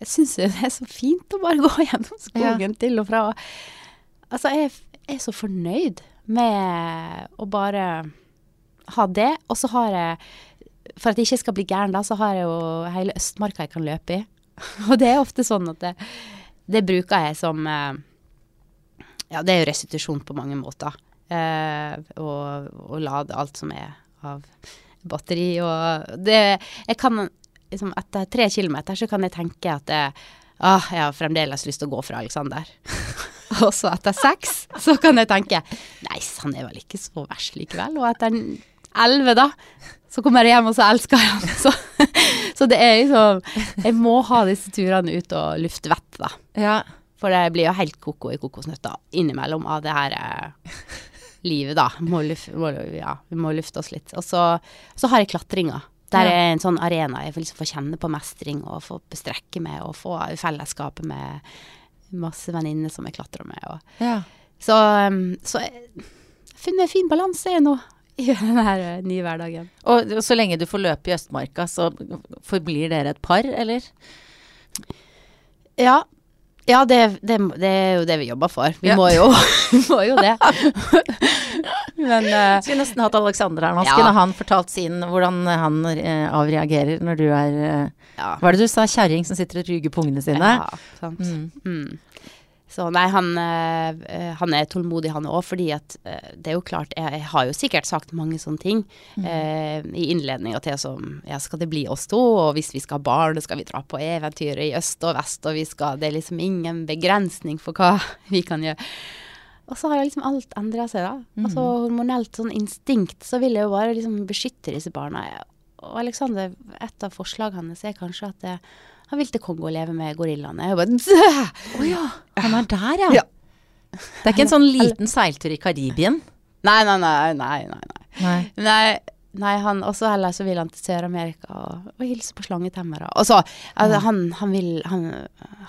jeg syns det er så fint å bare gå gjennom skogen til og fra. Altså, jeg er så fornøyd med å bare ha det. Og så har jeg For at jeg ikke skal bli gæren, da, så har jeg jo hele Østmarka jeg kan løpe i. (laughs) Og det er ofte sånn at det, det bruker jeg som eh, Ja, det er jo restitusjon på mange måter. Eh, og, lade alt som er av batteri og det Jeg kan liksom Etter tre kilometer så kan jeg tenke at det, ah, jeg har fremdeles lyst til å gå fra Alexander. (laughs) og så etter seks så kan jeg tenke Nei, han er vel ikke så verst likevel. Og etter elleve, da, så kommer jeg hjem, og så elsker jeg han. Så, så det er liksom Jeg må ha disse turene ut og lufte vett, da. Ja. For det blir jo helt koko i kokosnøtta innimellom av det her eh, livet, da. Må luf, må, ja, vi må lufte oss litt. Og så, så har jeg klatringa. Der er en sånn arena jeg får liksom få kjenne på mestring og få bestrekke med og få fellesskapet med masse venninner som jeg klatrer med. Og. ja. Så, um, så jeg har funnet en fin balanse nå i (laughs) den her eh, nye hverdagen. Og så lenge du får løpe i Østmarka, så forblir dere et par, eller? Ja. Ja, det, det, det er jo det vi jobber for. Vi Ja. må, jo, (laughs) må jo det. (laughs) Men uh, Skulle nesten hatt Alexander her nå. Skulle han fortalt sin hvordan han uh, avreagerer når du er eh, ja. Hva er det du sa? Kjerring som sitter og ruger på ungene sine? Ja, sant. Mm. Mm. Så nei, han, eh, han er tålmodig han òg, fordi at eh, det er jo klart Jeg, jeg har jo sikkert sagt mange sånne ting eh, i innledninga til som Ja, skal det bli oss to? Og hvis vi skal ha barn, skal vi dra på eventyr i øst og vest, og vi skal Det er liksom ingen begrensning for hva (laughs) vi kan gjøre. Og så har liksom alt endra seg, da. Altså hormonelt sånn instinkt, så vil jeg jo bare liksom beskytte disse barna. Og Alexander, et av forslagene hans er kanskje at det, han vil til Kongo og leve med gorillaene. Jeg bare (laughs) Å ja. Han er der, ja. Ja. Det er ikke en sånn liten seiltur i Karibien? Nei, nei, nei, nei, nei. nei. Nei. Nei, han, også heller så vil han til Sør-Amerika og, og hilse på slangetemmere. Og så, altså, han, han vil han,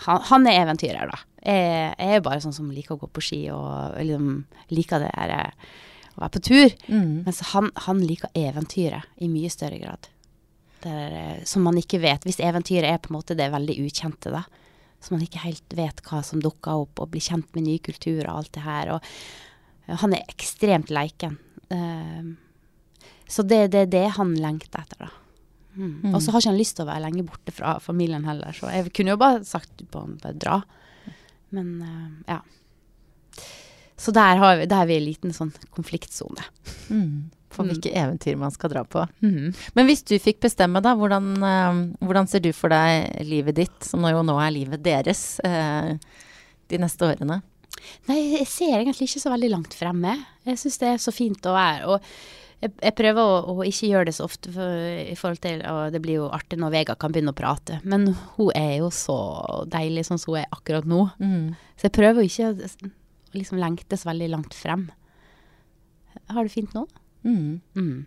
han, han er eventyrer, da. Jeg, jeg er bare sånn som liker å gå på ski og liksom liker det her å være på tur. Mm. Mens han, han liker eventyret i mye større grad. Det er, eh, som man ikke vet. Hvis eventyret er på en måte det veldig ukjente, da. Så man ikke helt vet hva som dukker opp, og blir kjent med ny kultur og alt det her. Og eh, han er ekstremt leiken. Uh, så det det er det han lengter etter, da. Mm. Og så har ikke han lyst til å være lenge borte fra familien heller, så jeg kunne jo bare sagt på han bare dra. Men uh, ja. Så der, har vi, der er vi i en liten sånn konfliktsone. Mm. For Mm. hvilke eventyr man skal dra på. Mm. Men hvis du fikk bestemme, da, hvordan, uh, hvordan ser du for deg livet ditt, som nå jo nå er livet deres, uh, de neste årene? Nei, jeg ser egentlig ikke så veldig langt fremme. Jeg syns det er så fint å være. Og jeg, jeg prøver å, å ikke gjøre det så ofte, for, i forhold til og Det blir jo artig når Vega kan begynne å prate, men hun er jo så deilig sånn som hun er akkurat nå. Mm. Så jeg prøver ikke å liksom lengtes veldig langt frem. Har du fint nå? Mm. Mm.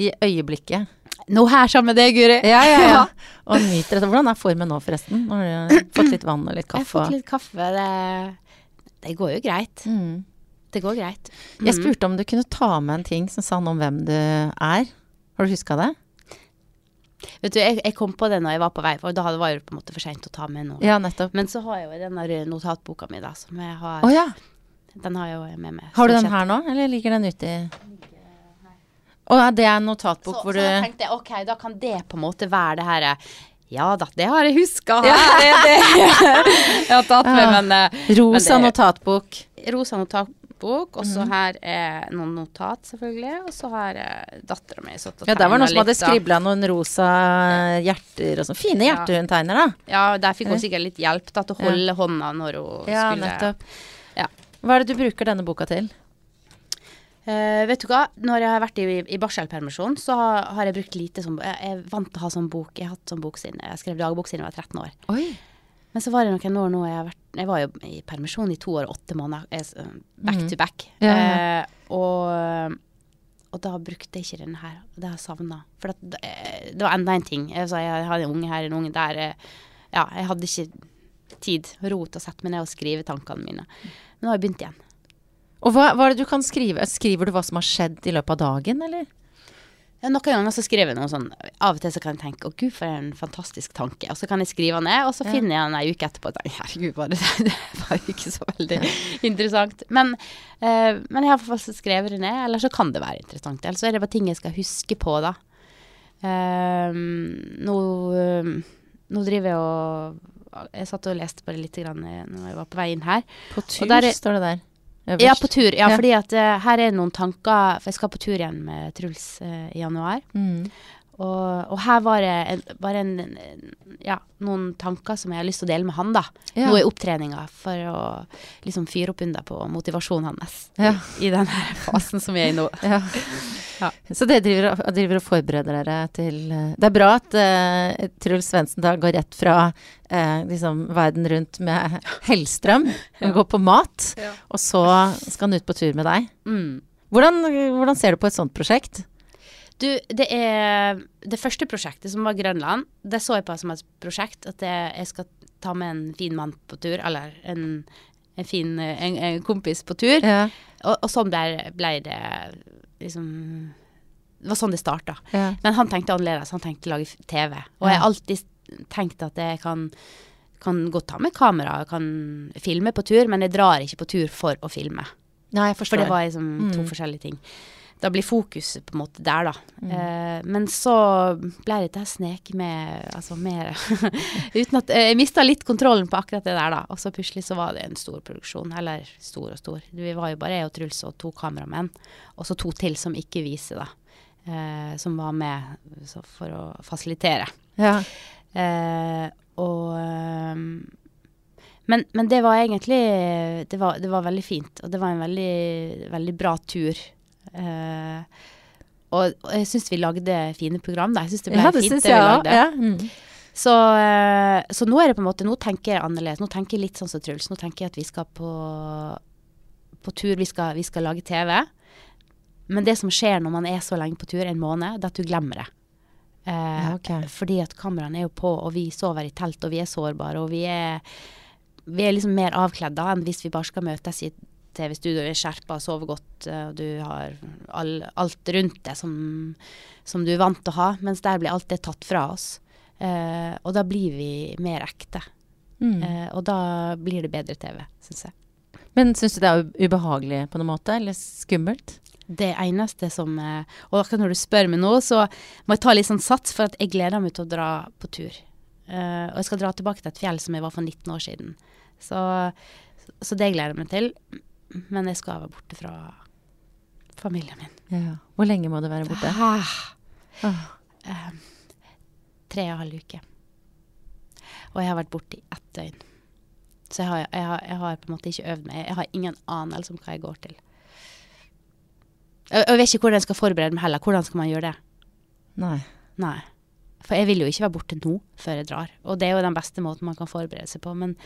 I øyeblikket. Nå her sammen med deg, Guri. Ja, ja, ja. (laughs) Og nyter dette. Hvordan er formen nå, forresten? Nå har du fått litt vann og litt kaffe? Jeg har fått litt kaffe. Det, det går jo greit. Mm. Det går greit. Jeg Mm. spurte om du kunne ta med en ting som sa noe om hvem du er. Har du huska det? Vet du, jeg, jeg kom på det når jeg var på vei, for da var det på en måte for seint å ta med noe. Ja, nettopp. Men så har jeg jo den der notatboka mi, da, som jeg har oh, ja. Den har jeg jo med meg. Har du den her nå, eller ligger den ute i Å ja, det er en notatbok Så, hvor så du tenkte jeg ok, da kan det på en måte være det her Ja da, det har jeg huska. Her (laughs) er det (laughs) jeg har tatt med, Ja. men eh, Rosa Men det- notatbok. rosa notatbok, og så her er noen notat, selvfølgelig. Og så har uh, dattera mi satt og Ja, der var noen som hadde litt, skribla noen rosa hjerter og sånn. Fine Ja. hjerter hun tegner, da. Ja, der fikk hun sikkert litt hjelp da, til å Ja. holde hånda når hun Ja, skulle nettopp. Ja. Hva er det du bruker denne boka til? Uh, vet du hva, når jeg har vært i, i barselpermisjon, så har, har jeg brukt lite som Jeg er vant til å ha sånn bok. Jeg har hatt sånn bok siden jeg skrev dagbok siden jeg var 13 år. Oi. Men så var det noen år nå jeg har vært Jeg var jo i permisjon i to år og åtte måneder. Back Mm. to back. Ja, ja. Uh, og, og da brukte jeg ikke den her. Det har jeg savna. For det, det var enda en ting. Jeg, sa, jeg hadde en unge her, en unge der. eh, Ja, jeg hadde ikke tid, ro til å sette meg ned og skrive tankene mine. Men nå har jeg begynt igjen. Og hva, hva er det du kan skrive? Skriver du hva som har skjedd i løpet av dagen, eller? Ja, Noen ganger så skriver jeg noe sånn Av og til så kan jeg tenke 'Å, gud, for en fantastisk tanke'. Og så kan jeg skrive den ned, og så finner jeg den ei uke etterpå og tenker 'Herregud, var det, (laughs) det var jo ikke så veldig interessant'. Men, uh, men jeg har i hvert fall skrevet det ned, eller så kan det være interessant. Eller så er det bare ting jeg skal huske på, da. Uh, nå, eh, nå driver jeg og Jeg satt og leste bare litt grann eh, når jeg var på vei inn her. På tur, der er- står det der. Øverst. Ja, på tur. Ja, Ja. fordi at uh, her er noen tanker For jeg skal på tur igjen med Truls uh, i januar. Mm. Og, og her var det en, bare en, ja, noen tanker som jeg har lyst til å dele med han, da. Ja. Nå i opptreninga, for å liksom fyre opp under på motivasjonen hans Ja. i, i den (laughs) fasen som vi er i nå. Ja. Ja. Så dere driver, driver og forbereder dere til eh, Det er bra at uh, Truls Svendsen da går rett fra uh, liksom verden rundt med Hellstrøm, og går på mat, og så skal han ut på tur med deg. Mm. Hvordan, hvordan ser du på et sånt prosjekt? Du, det er Det første prosjektet, som var Grønland, det så jeg på som et prosjekt. At jeg, jeg skal ta med en fin mann på tur, eller en, en fin en, en kompis på tur. Ja. Og, og sånn ble, ble det liksom Det var sånn det starta. Ja. Men han tenkte annerledes. Han tenkte å lage TV. Og jeg har alltid tenkt at jeg kan, kan godt ta med kamera, kan filme på tur, men jeg drar ikke på tur for å filme. Nei, jeg For det var liksom to Mm. forskjellige ting. Da blir fokuset på en måte der, da. Mm. Eh, men så ble det til jeg snek med Altså mer (laughs) Uten at Jeg mista litt kontrollen på akkurat det der, da. Og så plutselig så var det en stor produksjon. Eller stor og stor. Vi var jo bare jeg og Truls og to kameramenn. Og så to til som ikke viser, da. Eh, som var med så for å fasilitere. Ja. Eh, og ehm, men, men det var egentlig det var, det var veldig fint, og det var en veldig, veldig bra tur. Eh, og, og jeg syns vi lagde fine program, da. Jeg syns det ble ja, det fint, det vi jeg lagde. Ja. Mm. Så, eh, så nå er det på en måte Nå tenker jeg annerledes. Nå tenker jeg litt sånn som Truls. Nå tenker jeg at vi skal på, på tur. Vi skal, vi skal lage TV. Men det som skjer når man er så lenge på tur, en måned, det er at du glemmer det. Eh, Ja, okay. Fordi at kameraene er jo på, og vi sover i telt, og vi er sårbare, og vi er, vi er liksom mer avkledd da enn hvis vi bare skal møtes i et TV-studio, er skjerpa, sover godt, eh, og du har all, alt rundt deg som, som du er vant til å ha, mens der blir alt det tatt fra oss. Eh, og da blir vi mer ekte. Mm. Eh, og da blir det bedre TV, syns jeg. Men syns du det er ubehagelig på noen måte, eller skummelt? Det eneste som eh, Og akkurat når du spør meg nå, så må jeg ta litt sånn sats, for at jeg gleder meg til å dra på tur. Uh, og jeg skal dra tilbake til et fjell som jeg var for 19 år siden. Så, så det gleder jeg meg til. Men jeg skal være borte fra familien min. Ja. Hvor lenge må du være borte? Ah, Ah. Um, tre og en halv uke. Og jeg har vært borte i ett døgn. Så jeg har, jeg, har, jeg har på en måte ikke øvd meg. Jeg har ingen anelse om hva jeg går til. Jeg, jeg vet ikke hvordan jeg skal forberede meg heller. Hvordan skal man gjøre det? Nei. Nei. For jeg vil jo ikke være borte nå før jeg drar. Og det er jo den beste måten man kan forberede seg på. Men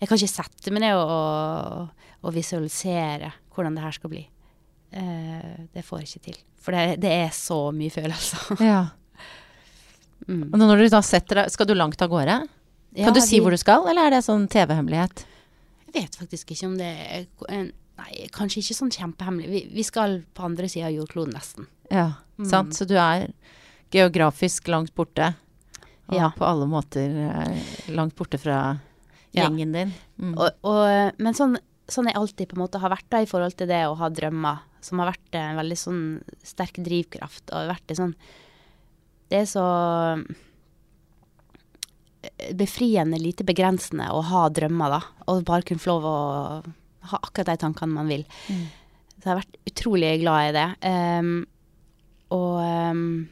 jeg kan ikke sette meg ned og, og, og visualisere hvordan det her skal bli. Eh, det får jeg ikke til. For det, det er så mye følelser. Ja. (laughs) Mm. Og når du da setter deg Skal du langt av gårde? Ja, Kan du si vi- hvor du skal, eller er det sånn TV-hemmelighet? Jeg vet faktisk ikke om det er Nei, kanskje ikke sånn kjempehemmelig. Vi, vi skal på andre sida av jordkloden, nesten. Ja, Mm. sant. Så du er geografisk langt borte. Og Ja. på alle måter eh, langt borte fra Ja. gjengen din. Mm. Og, og, men sånn, sånn jeg alltid på en måte har vært da i forhold til det å ha drømmer, som har vært en veldig sånn sterk drivkraft, og vært det sånn Det er så eh, befriende lite begrensende å ha drømmer, da. Og bare kunne få lov å ha akkurat de tankene man vil. Mm. Så jeg har vært utrolig glad i det. Um, og ehm,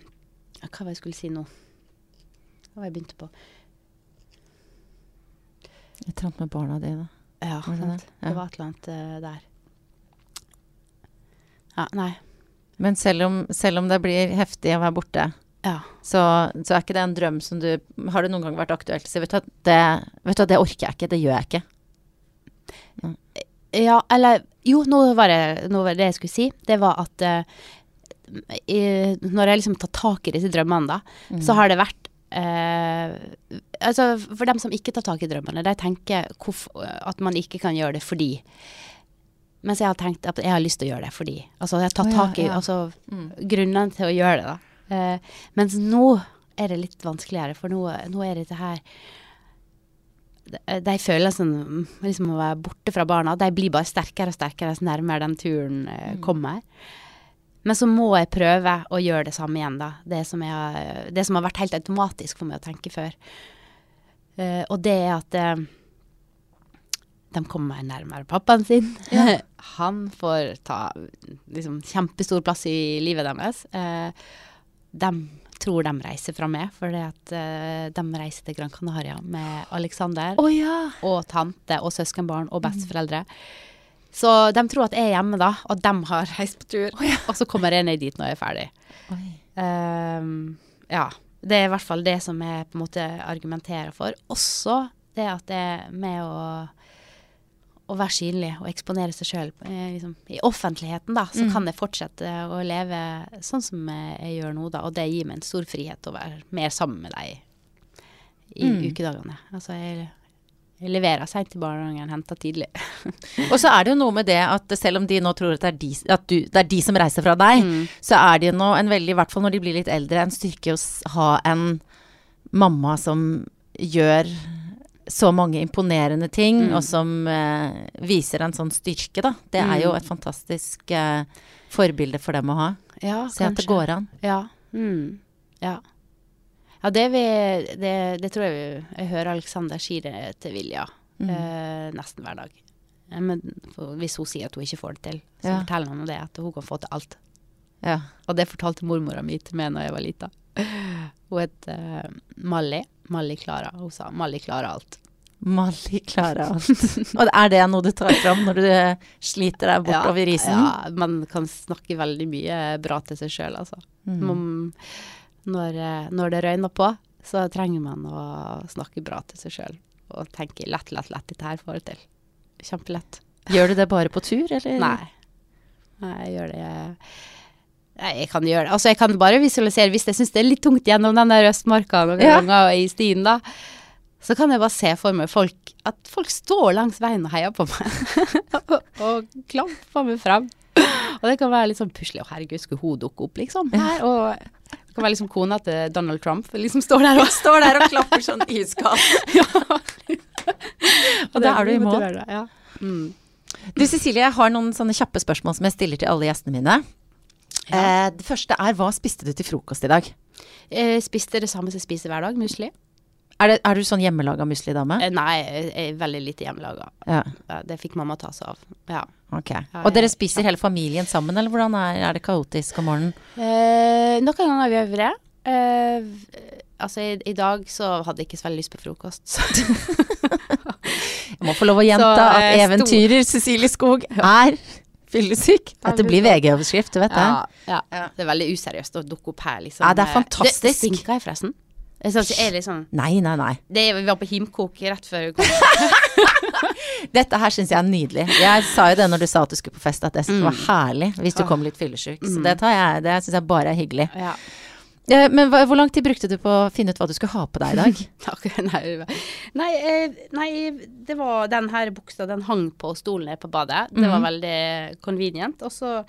Hva var det jeg skulle si nå? Hva var det jeg begynte på? Et eller annet med barna dine. Ja, Var det sant. det? Det var et eller annet uh, der. Ja, nei. Men selv om, selv om det blir heftig å være borte, Ja. så, så er ikke det en drøm som du Har det noen gang vært aktuelt å si vet du, at det, vet du det orker jeg ikke, det gjør jeg ikke. Ja, eller Jo, nå var det, nå var det jeg skulle si. Det var at eh, i, når jeg liksom tar tak i disse drømmene, da, Mm. så har det vært eh, Altså, for dem som ikke tar tak i drømmene, de tenker at man ikke kan gjøre det fordi. Mens jeg har tenkt at jeg har lyst til å gjøre det fordi. Altså, jeg Å, ja, tak i ja. altså, Mm. grunnene til å gjøre det, da. Eh, mens nå er det litt vanskeligere, for nå, nå er dette her de, følelsene mm, liksom å være borte fra barna, de blir bare sterkere og sterkere dess nærmere den turen eh, kommer. Men så må jeg prøve å gjøre det samme igjen, da. Det som, jeg, det som har vært helt automatisk for meg å tenke før. Uh, og det er at uh, de kommer meg nærmere pappaen sin. (laughs) Han får ta liksom, kjempestor plass i livet deres. Uh, de tror de reiser fra meg, eh, de reiser til Gran Canaria med Alexander oh, ja! og tante og søskenbarn og besteforeldre. Så de tror at jeg er hjemme da, og de har (laughs) reist på tur. Og så kommer jeg ned dit når jeg er ferdig. Ehm, ja. Det er i hvert fall det som jeg på en måte argumenterer for. Også det at det med å, å være synlig og eksponere seg sjøl liksom, i offentligheten, da. Så Mm. kan jeg fortsette å leve sånn som jeg gjør nå, da. Og det gir meg en stor frihet å være mer sammen med deg i Mm. ukedagene. Altså jeg, jeg leverer seint i barnehagen, henter tidlig. (laughs) Og så er det jo noe med det at selv om de nå tror at det er de, du, det er de som reiser fra deg, Mm. så er det jo nå en veldig, i hvert fall når de blir litt eldre, en styrke å ha en mamma som gjør så mange imponerende ting, Mm. og som eh, viser en sånn styrke, da. Det er jo Mm. et fantastisk eh, forbilde for dem å ha. Ja, Se at det går an. Ja. Mm. Ja. Ja, det, vi, det, det tror jeg vi, jeg hører Alexander si det til Vilja Mm. eh, nesten hver dag. Eh, Men for hvis hun sier at hun ikke får det til, så Ja. forteller hun det at hun kan få til alt. Ja. Og det fortalte mormora mi til meg da jeg var lita. Hun het uh, Mally. Mally Klara. Hun sa 'Mally klarer alt. Mally klarer alt. og er det noe du tar fram når du eh, sliter deg bortover isen? Ja, man kan snakke veldig mye bra til seg sjøl, altså. Mm. Man, når, eh, når det røyner på, så trenger man å snakke bra til seg sjøl. Og tenke lett, lett, lett, dette her får jeg til. Kjempelett. Gjør du det bare på tur, eller? Nei. Nei, jeg gjør det Nei, jeg kan gjøre det. Altså, jeg kan bare visualisere hvis jeg syns det er litt tungt gjennom den der Østmarka noen Ja. ganger i stien, da. Så kan jeg bare se for meg folk At folk står langs veien og heier på meg. (laughs) og, og klamper meg frem. Og det kan være litt sånn puslig. Å, herregud, skulle hun dukke opp, liksom? Her? Og kan være liksom kona til Donald Trump. Liksom står der og (laughs) Står der og klapper sånn iskaldt. (laughs) Og da er du i mål. Ja. Mm. Du Cecilie, jeg har noen sånne kjappe spørsmål som jeg stiller til alle gjestene mine. Eh, det første er hva spiste du til frokost i dag? Jeg spiste det samme som jeg spiser hver dag, musli. Er, det, er du sånn hjemmelaga musli-dame? Eh, Nei, jeg er veldig lite hjemmelaga. Ja, Det fikk mamma ta seg av. Ja. ok. Og dere spiser hele familien sammen, eller hvordan er, er det kaotisk om morgenen? Eh, noen ganger gjør vi det. Eh, altså, i, i dag så hadde jeg ikke så veldig lyst på frokost. Så. (laughs) Jeg må få lov å gjenta Så, eh, at eventyrer Cecilie Skog er fyllesyk. At Dette blir VG-overskrift, du vet det. ja, ja. Det er veldig useriøst å dukke opp her, liksom. Ja, det er Eh, fantastisk. Det, det stinker jeg, forresten. Jeg synes det er sånn Nei, nei, nei. det, Vi var på himkok rett før. (laughs) Dette her syns jeg er nydelig. Jeg sa jo det når du sa at du skulle på fest, at det mm. det var herlig hvis du kom litt fyllesyk. Så Mm. det tar jeg, det syns jeg bare er hyggelig. Ja. Eh, Men hva, hvor lang tid brukte du på å finne ut hva du skulle ha på deg i dag? (laughs) Nei, nei, eh, nei, det var den her buksa, den hang på stolen på badet. Det var Mhm. veldig convenient. Og så,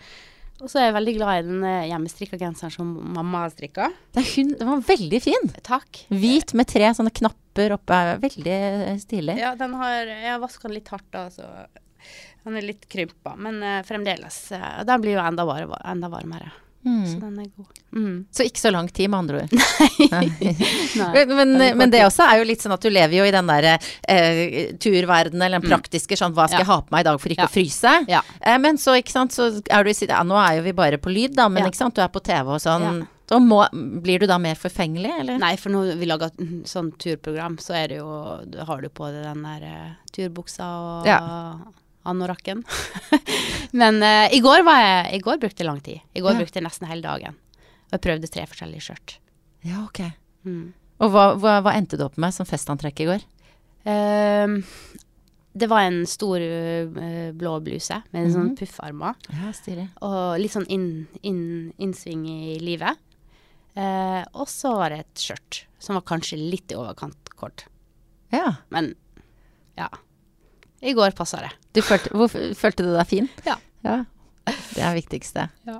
og så er jeg veldig glad i den eh, hjemmestrikka genseren som mamma har strikka. Den var veldig fin. Takk. Hvit med tre sånne knapper oppe. Veldig eh, stilig. Ja, den har Jeg har vaska den litt hardt, da, så den er litt krympa. Men uh, fremdeles. Uh, den blir jo enda, var, enda varmere. Så Mm. den er god. Mm. Så ikke så lang tid, med andre ord. (laughs) (laughs) Nei. Men, men, men det også er jo litt sånn at du lever jo i den der eh, turverdenen, eller den Mm. praktiske sånn hva skal Ja. jeg ha på meg i dag for ikke Ja. å fryse? Ja. Eh, men så, ikke sant, så er du i sitt- ja, Nå er jo vi bare på lyd, da, men Ja. ikke sant, du er på TV og sånn. Ja. Så må, blir du da mer forfengelig, eller? Nei, for når vi lager sånn turprogram, så er det jo har du på deg den der eh, turbuksa og Ja. Anorakken. (laughs) Men uh, i går var jeg I går brukte jeg lang tid. I går Ja. brukte jeg nesten hele dagen. Og jeg prøvde tre forskjellige skjørt. Ja, ok. Mm. Og hva, hva, hva endte du opp med som festantrekk i går? Ehm, det var en stor uh, blå bluse med Mhm. sånn puffarmer. Ja, stilig. Og litt sånn inn, inn, innsving i livet. Eh, og så var det et skjørt som var kanskje litt i overkant kort. Ja. Men ja. I går passa det. Du følte, hvor, følte du deg fin? Ja. ja. Det er viktigste. Ja.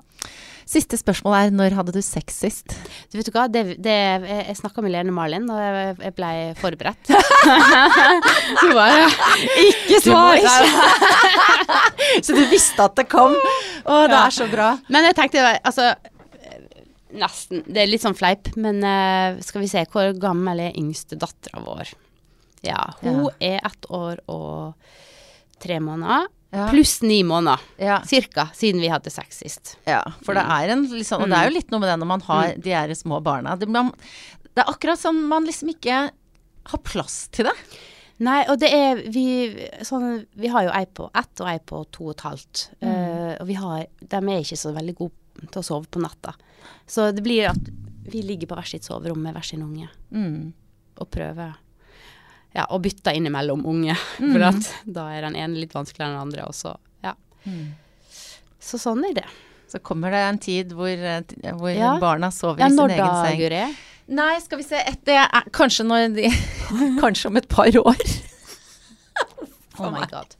Siste spørsmål er når hadde du sex sist? Du vet du hva, det, det, jeg, snakka med Lene Marlin, og jeg, jeg ble forberedt. (laughs) du bare Ikke svar! (laughs) Så du visste at det kom? Å, det Ja. er så bra. Men jeg tenkte altså Nesten. Det er litt sånn fleip, men uh, skal vi se hvor gammel er yngste dattera vår? Ja, hun er ett år og tre måneder. Ja. Pluss ni måneder, Ja. cirka, siden vi hadde sex sist. Ja, for det er en sånn, og det er jo litt noe med det når man har de her små barna. Det, man, det er akkurat som man liksom ikke har plass til det. Nei, og det er vi sånn Vi har jo ei på ett og ei på to og et halvt. Eh, og vi har De er ikke så veldig gode til å sove på natta. Så det blir at vi ligger på hvert sitt soverom med hver sin unge Mm. og prøver ja, og bytter innimellom unge. (laughs) For at da er den ene litt vanskeligere enn den andre, og så ja. Så sånn er det. Så kommer det en tid hvor, eh, hvor Ja. barna sover Ja, i sin egen da, seng. Guri? Nei, skal vi se. etter, det er kanskje de (laughs) Kanskje om et par år. (laughs) Oh my god.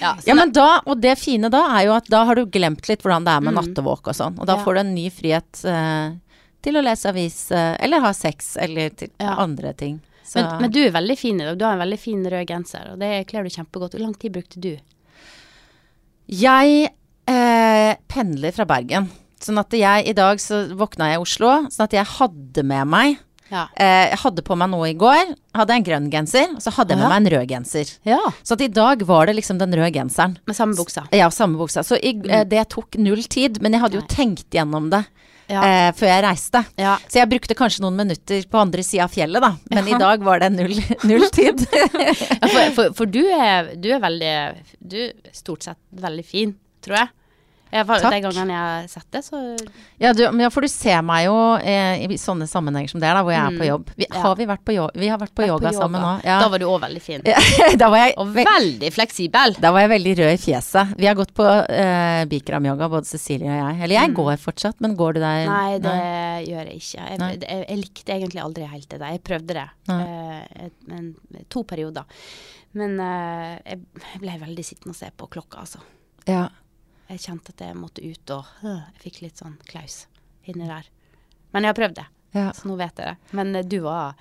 Ja, Ja, men da, og det fine da er jo at da har du glemt litt hvordan det er med Mm. nattevåk og sånn. Og da får du en ny frihet uh, til å lese avis, uh, eller ha sex, eller til andre ting. Men, men du er veldig fin i dag. Du har en veldig fin rød genser, og det kler du kjempegodt. Hvor lang tid brukte du? jeg eh, pendler fra Bergen. Sånn at jeg i dag så våkna jeg i Oslo, sånn at jeg hadde med meg Ja. eh, Jeg hadde på meg noe i går. Hadde jeg en grønn genser, og så hadde jeg med Ja. meg en rød genser. ja. Så at i dag var det liksom den røde genseren. Med samme buksa. Ja, samme buksa. Så i, eh, det tok null tid, men jeg hadde jo Nei. tenkt gjennom det Ja. eh, før jeg reiste. ja. Så jeg brukte kanskje noen minutter på andre sida av fjellet, da. Men i dag var det null, (laughs) null tid. (laughs) For, for, for du, er, du er veldig Du er stort sett veldig fin, tror jeg. Var, Takk. Den gangen jeg har sett det, så ja, du, men ja, for du ser meg jo eh, i sånne sammenhenger som det er, da, hvor jeg er på Mm. jobb. Vi, Ja. har vi vært på, jo vi har vært på Vært yoga, sammen nå. Ja. Da var du òg veldig fin. (laughs) da, var jeg, Og veldig fleksibel. da var jeg veldig rød i fjeset. Vi har gått på eh, Bikram-yoga, både Cecilie og jeg. Eller jeg går fortsatt, men går du der? Mm. Nei, det gjør jeg ikke. Jeg, jeg, jeg likte egentlig aldri helt det der. Jeg prøvde det eh, en, to perioder. Men eh, jeg ble veldig sittende og se på klokka, altså. Ja. Jeg kjente at jeg måtte ut, og jeg fikk litt sånn klaus inni der. Men jeg har prøvd det, ja. så nå vet jeg det. Men eh, du var,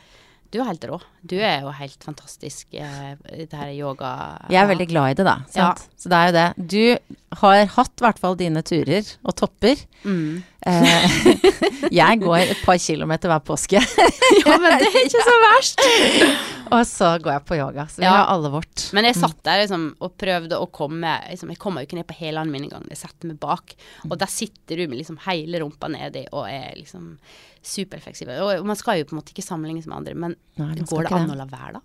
du var helt rå. Du er jo helt fantastisk eh, i det her yoga... Jeg er veldig glad i det, da. Sant? Så det er jo det. Du har hatt i hvert fall dine turer og topper. Mm. Eh, (laughs) jeg går et par kilometer hver påske, (laughs) Ja, men det er ikke så verst! (laughs) og så går jeg på yoga. Så vi Ja. har alle vårt. Men jeg satt der liksom, og prøvde å komme liksom, Jeg kommer jo ikke ned på hælene mine engang. Jeg setter meg bak. Og der sitter du med liksom hele rumpa nedi og er liksom superfleksibel. Og man skal jo på en måte ikke sammenlignes med andre, men Nei, går skal går det an å la være, da?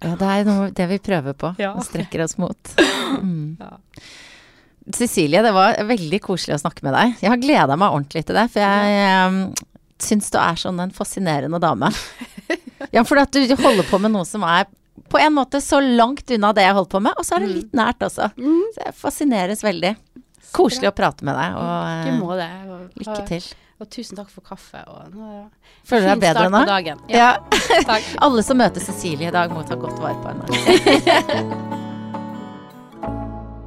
Ja, det er noe, det vi prøver på. Ja. Og strekker oss mot. (laughs) Mm. Ja. Cecilie, det var veldig koselig å snakke med deg. Jeg har gleda meg ordentlig til det, for jeg um, syns du er sånn en fascinerende dame. (laughs) Ja, for at du holder på med noe som er på en måte så langt unna det jeg holder på med, og så er det litt nært også. Så jeg fascineres veldig. Koselig å prate med deg, og det. Lykke til. Og, tusen takk for kaffe. Og, nå- Føler du deg bedre nå? Ja, Ja. (laughs) takk. Alle som møter Cecilie i dag, må ta godt vare på henne. (laughs)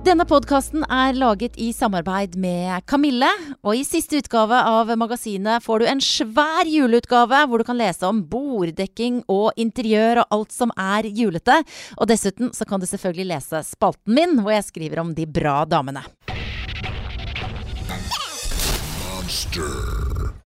Denne podkasten er laget i samarbeid med Kamille. Og i siste utgave av magasinet får du en svær juleutgave hvor du kan lese om borddekking og interiør og alt som er julete. Og dessuten så kan du selvfølgelig lese spalten min hvor jeg skriver om de bra damene. Monster.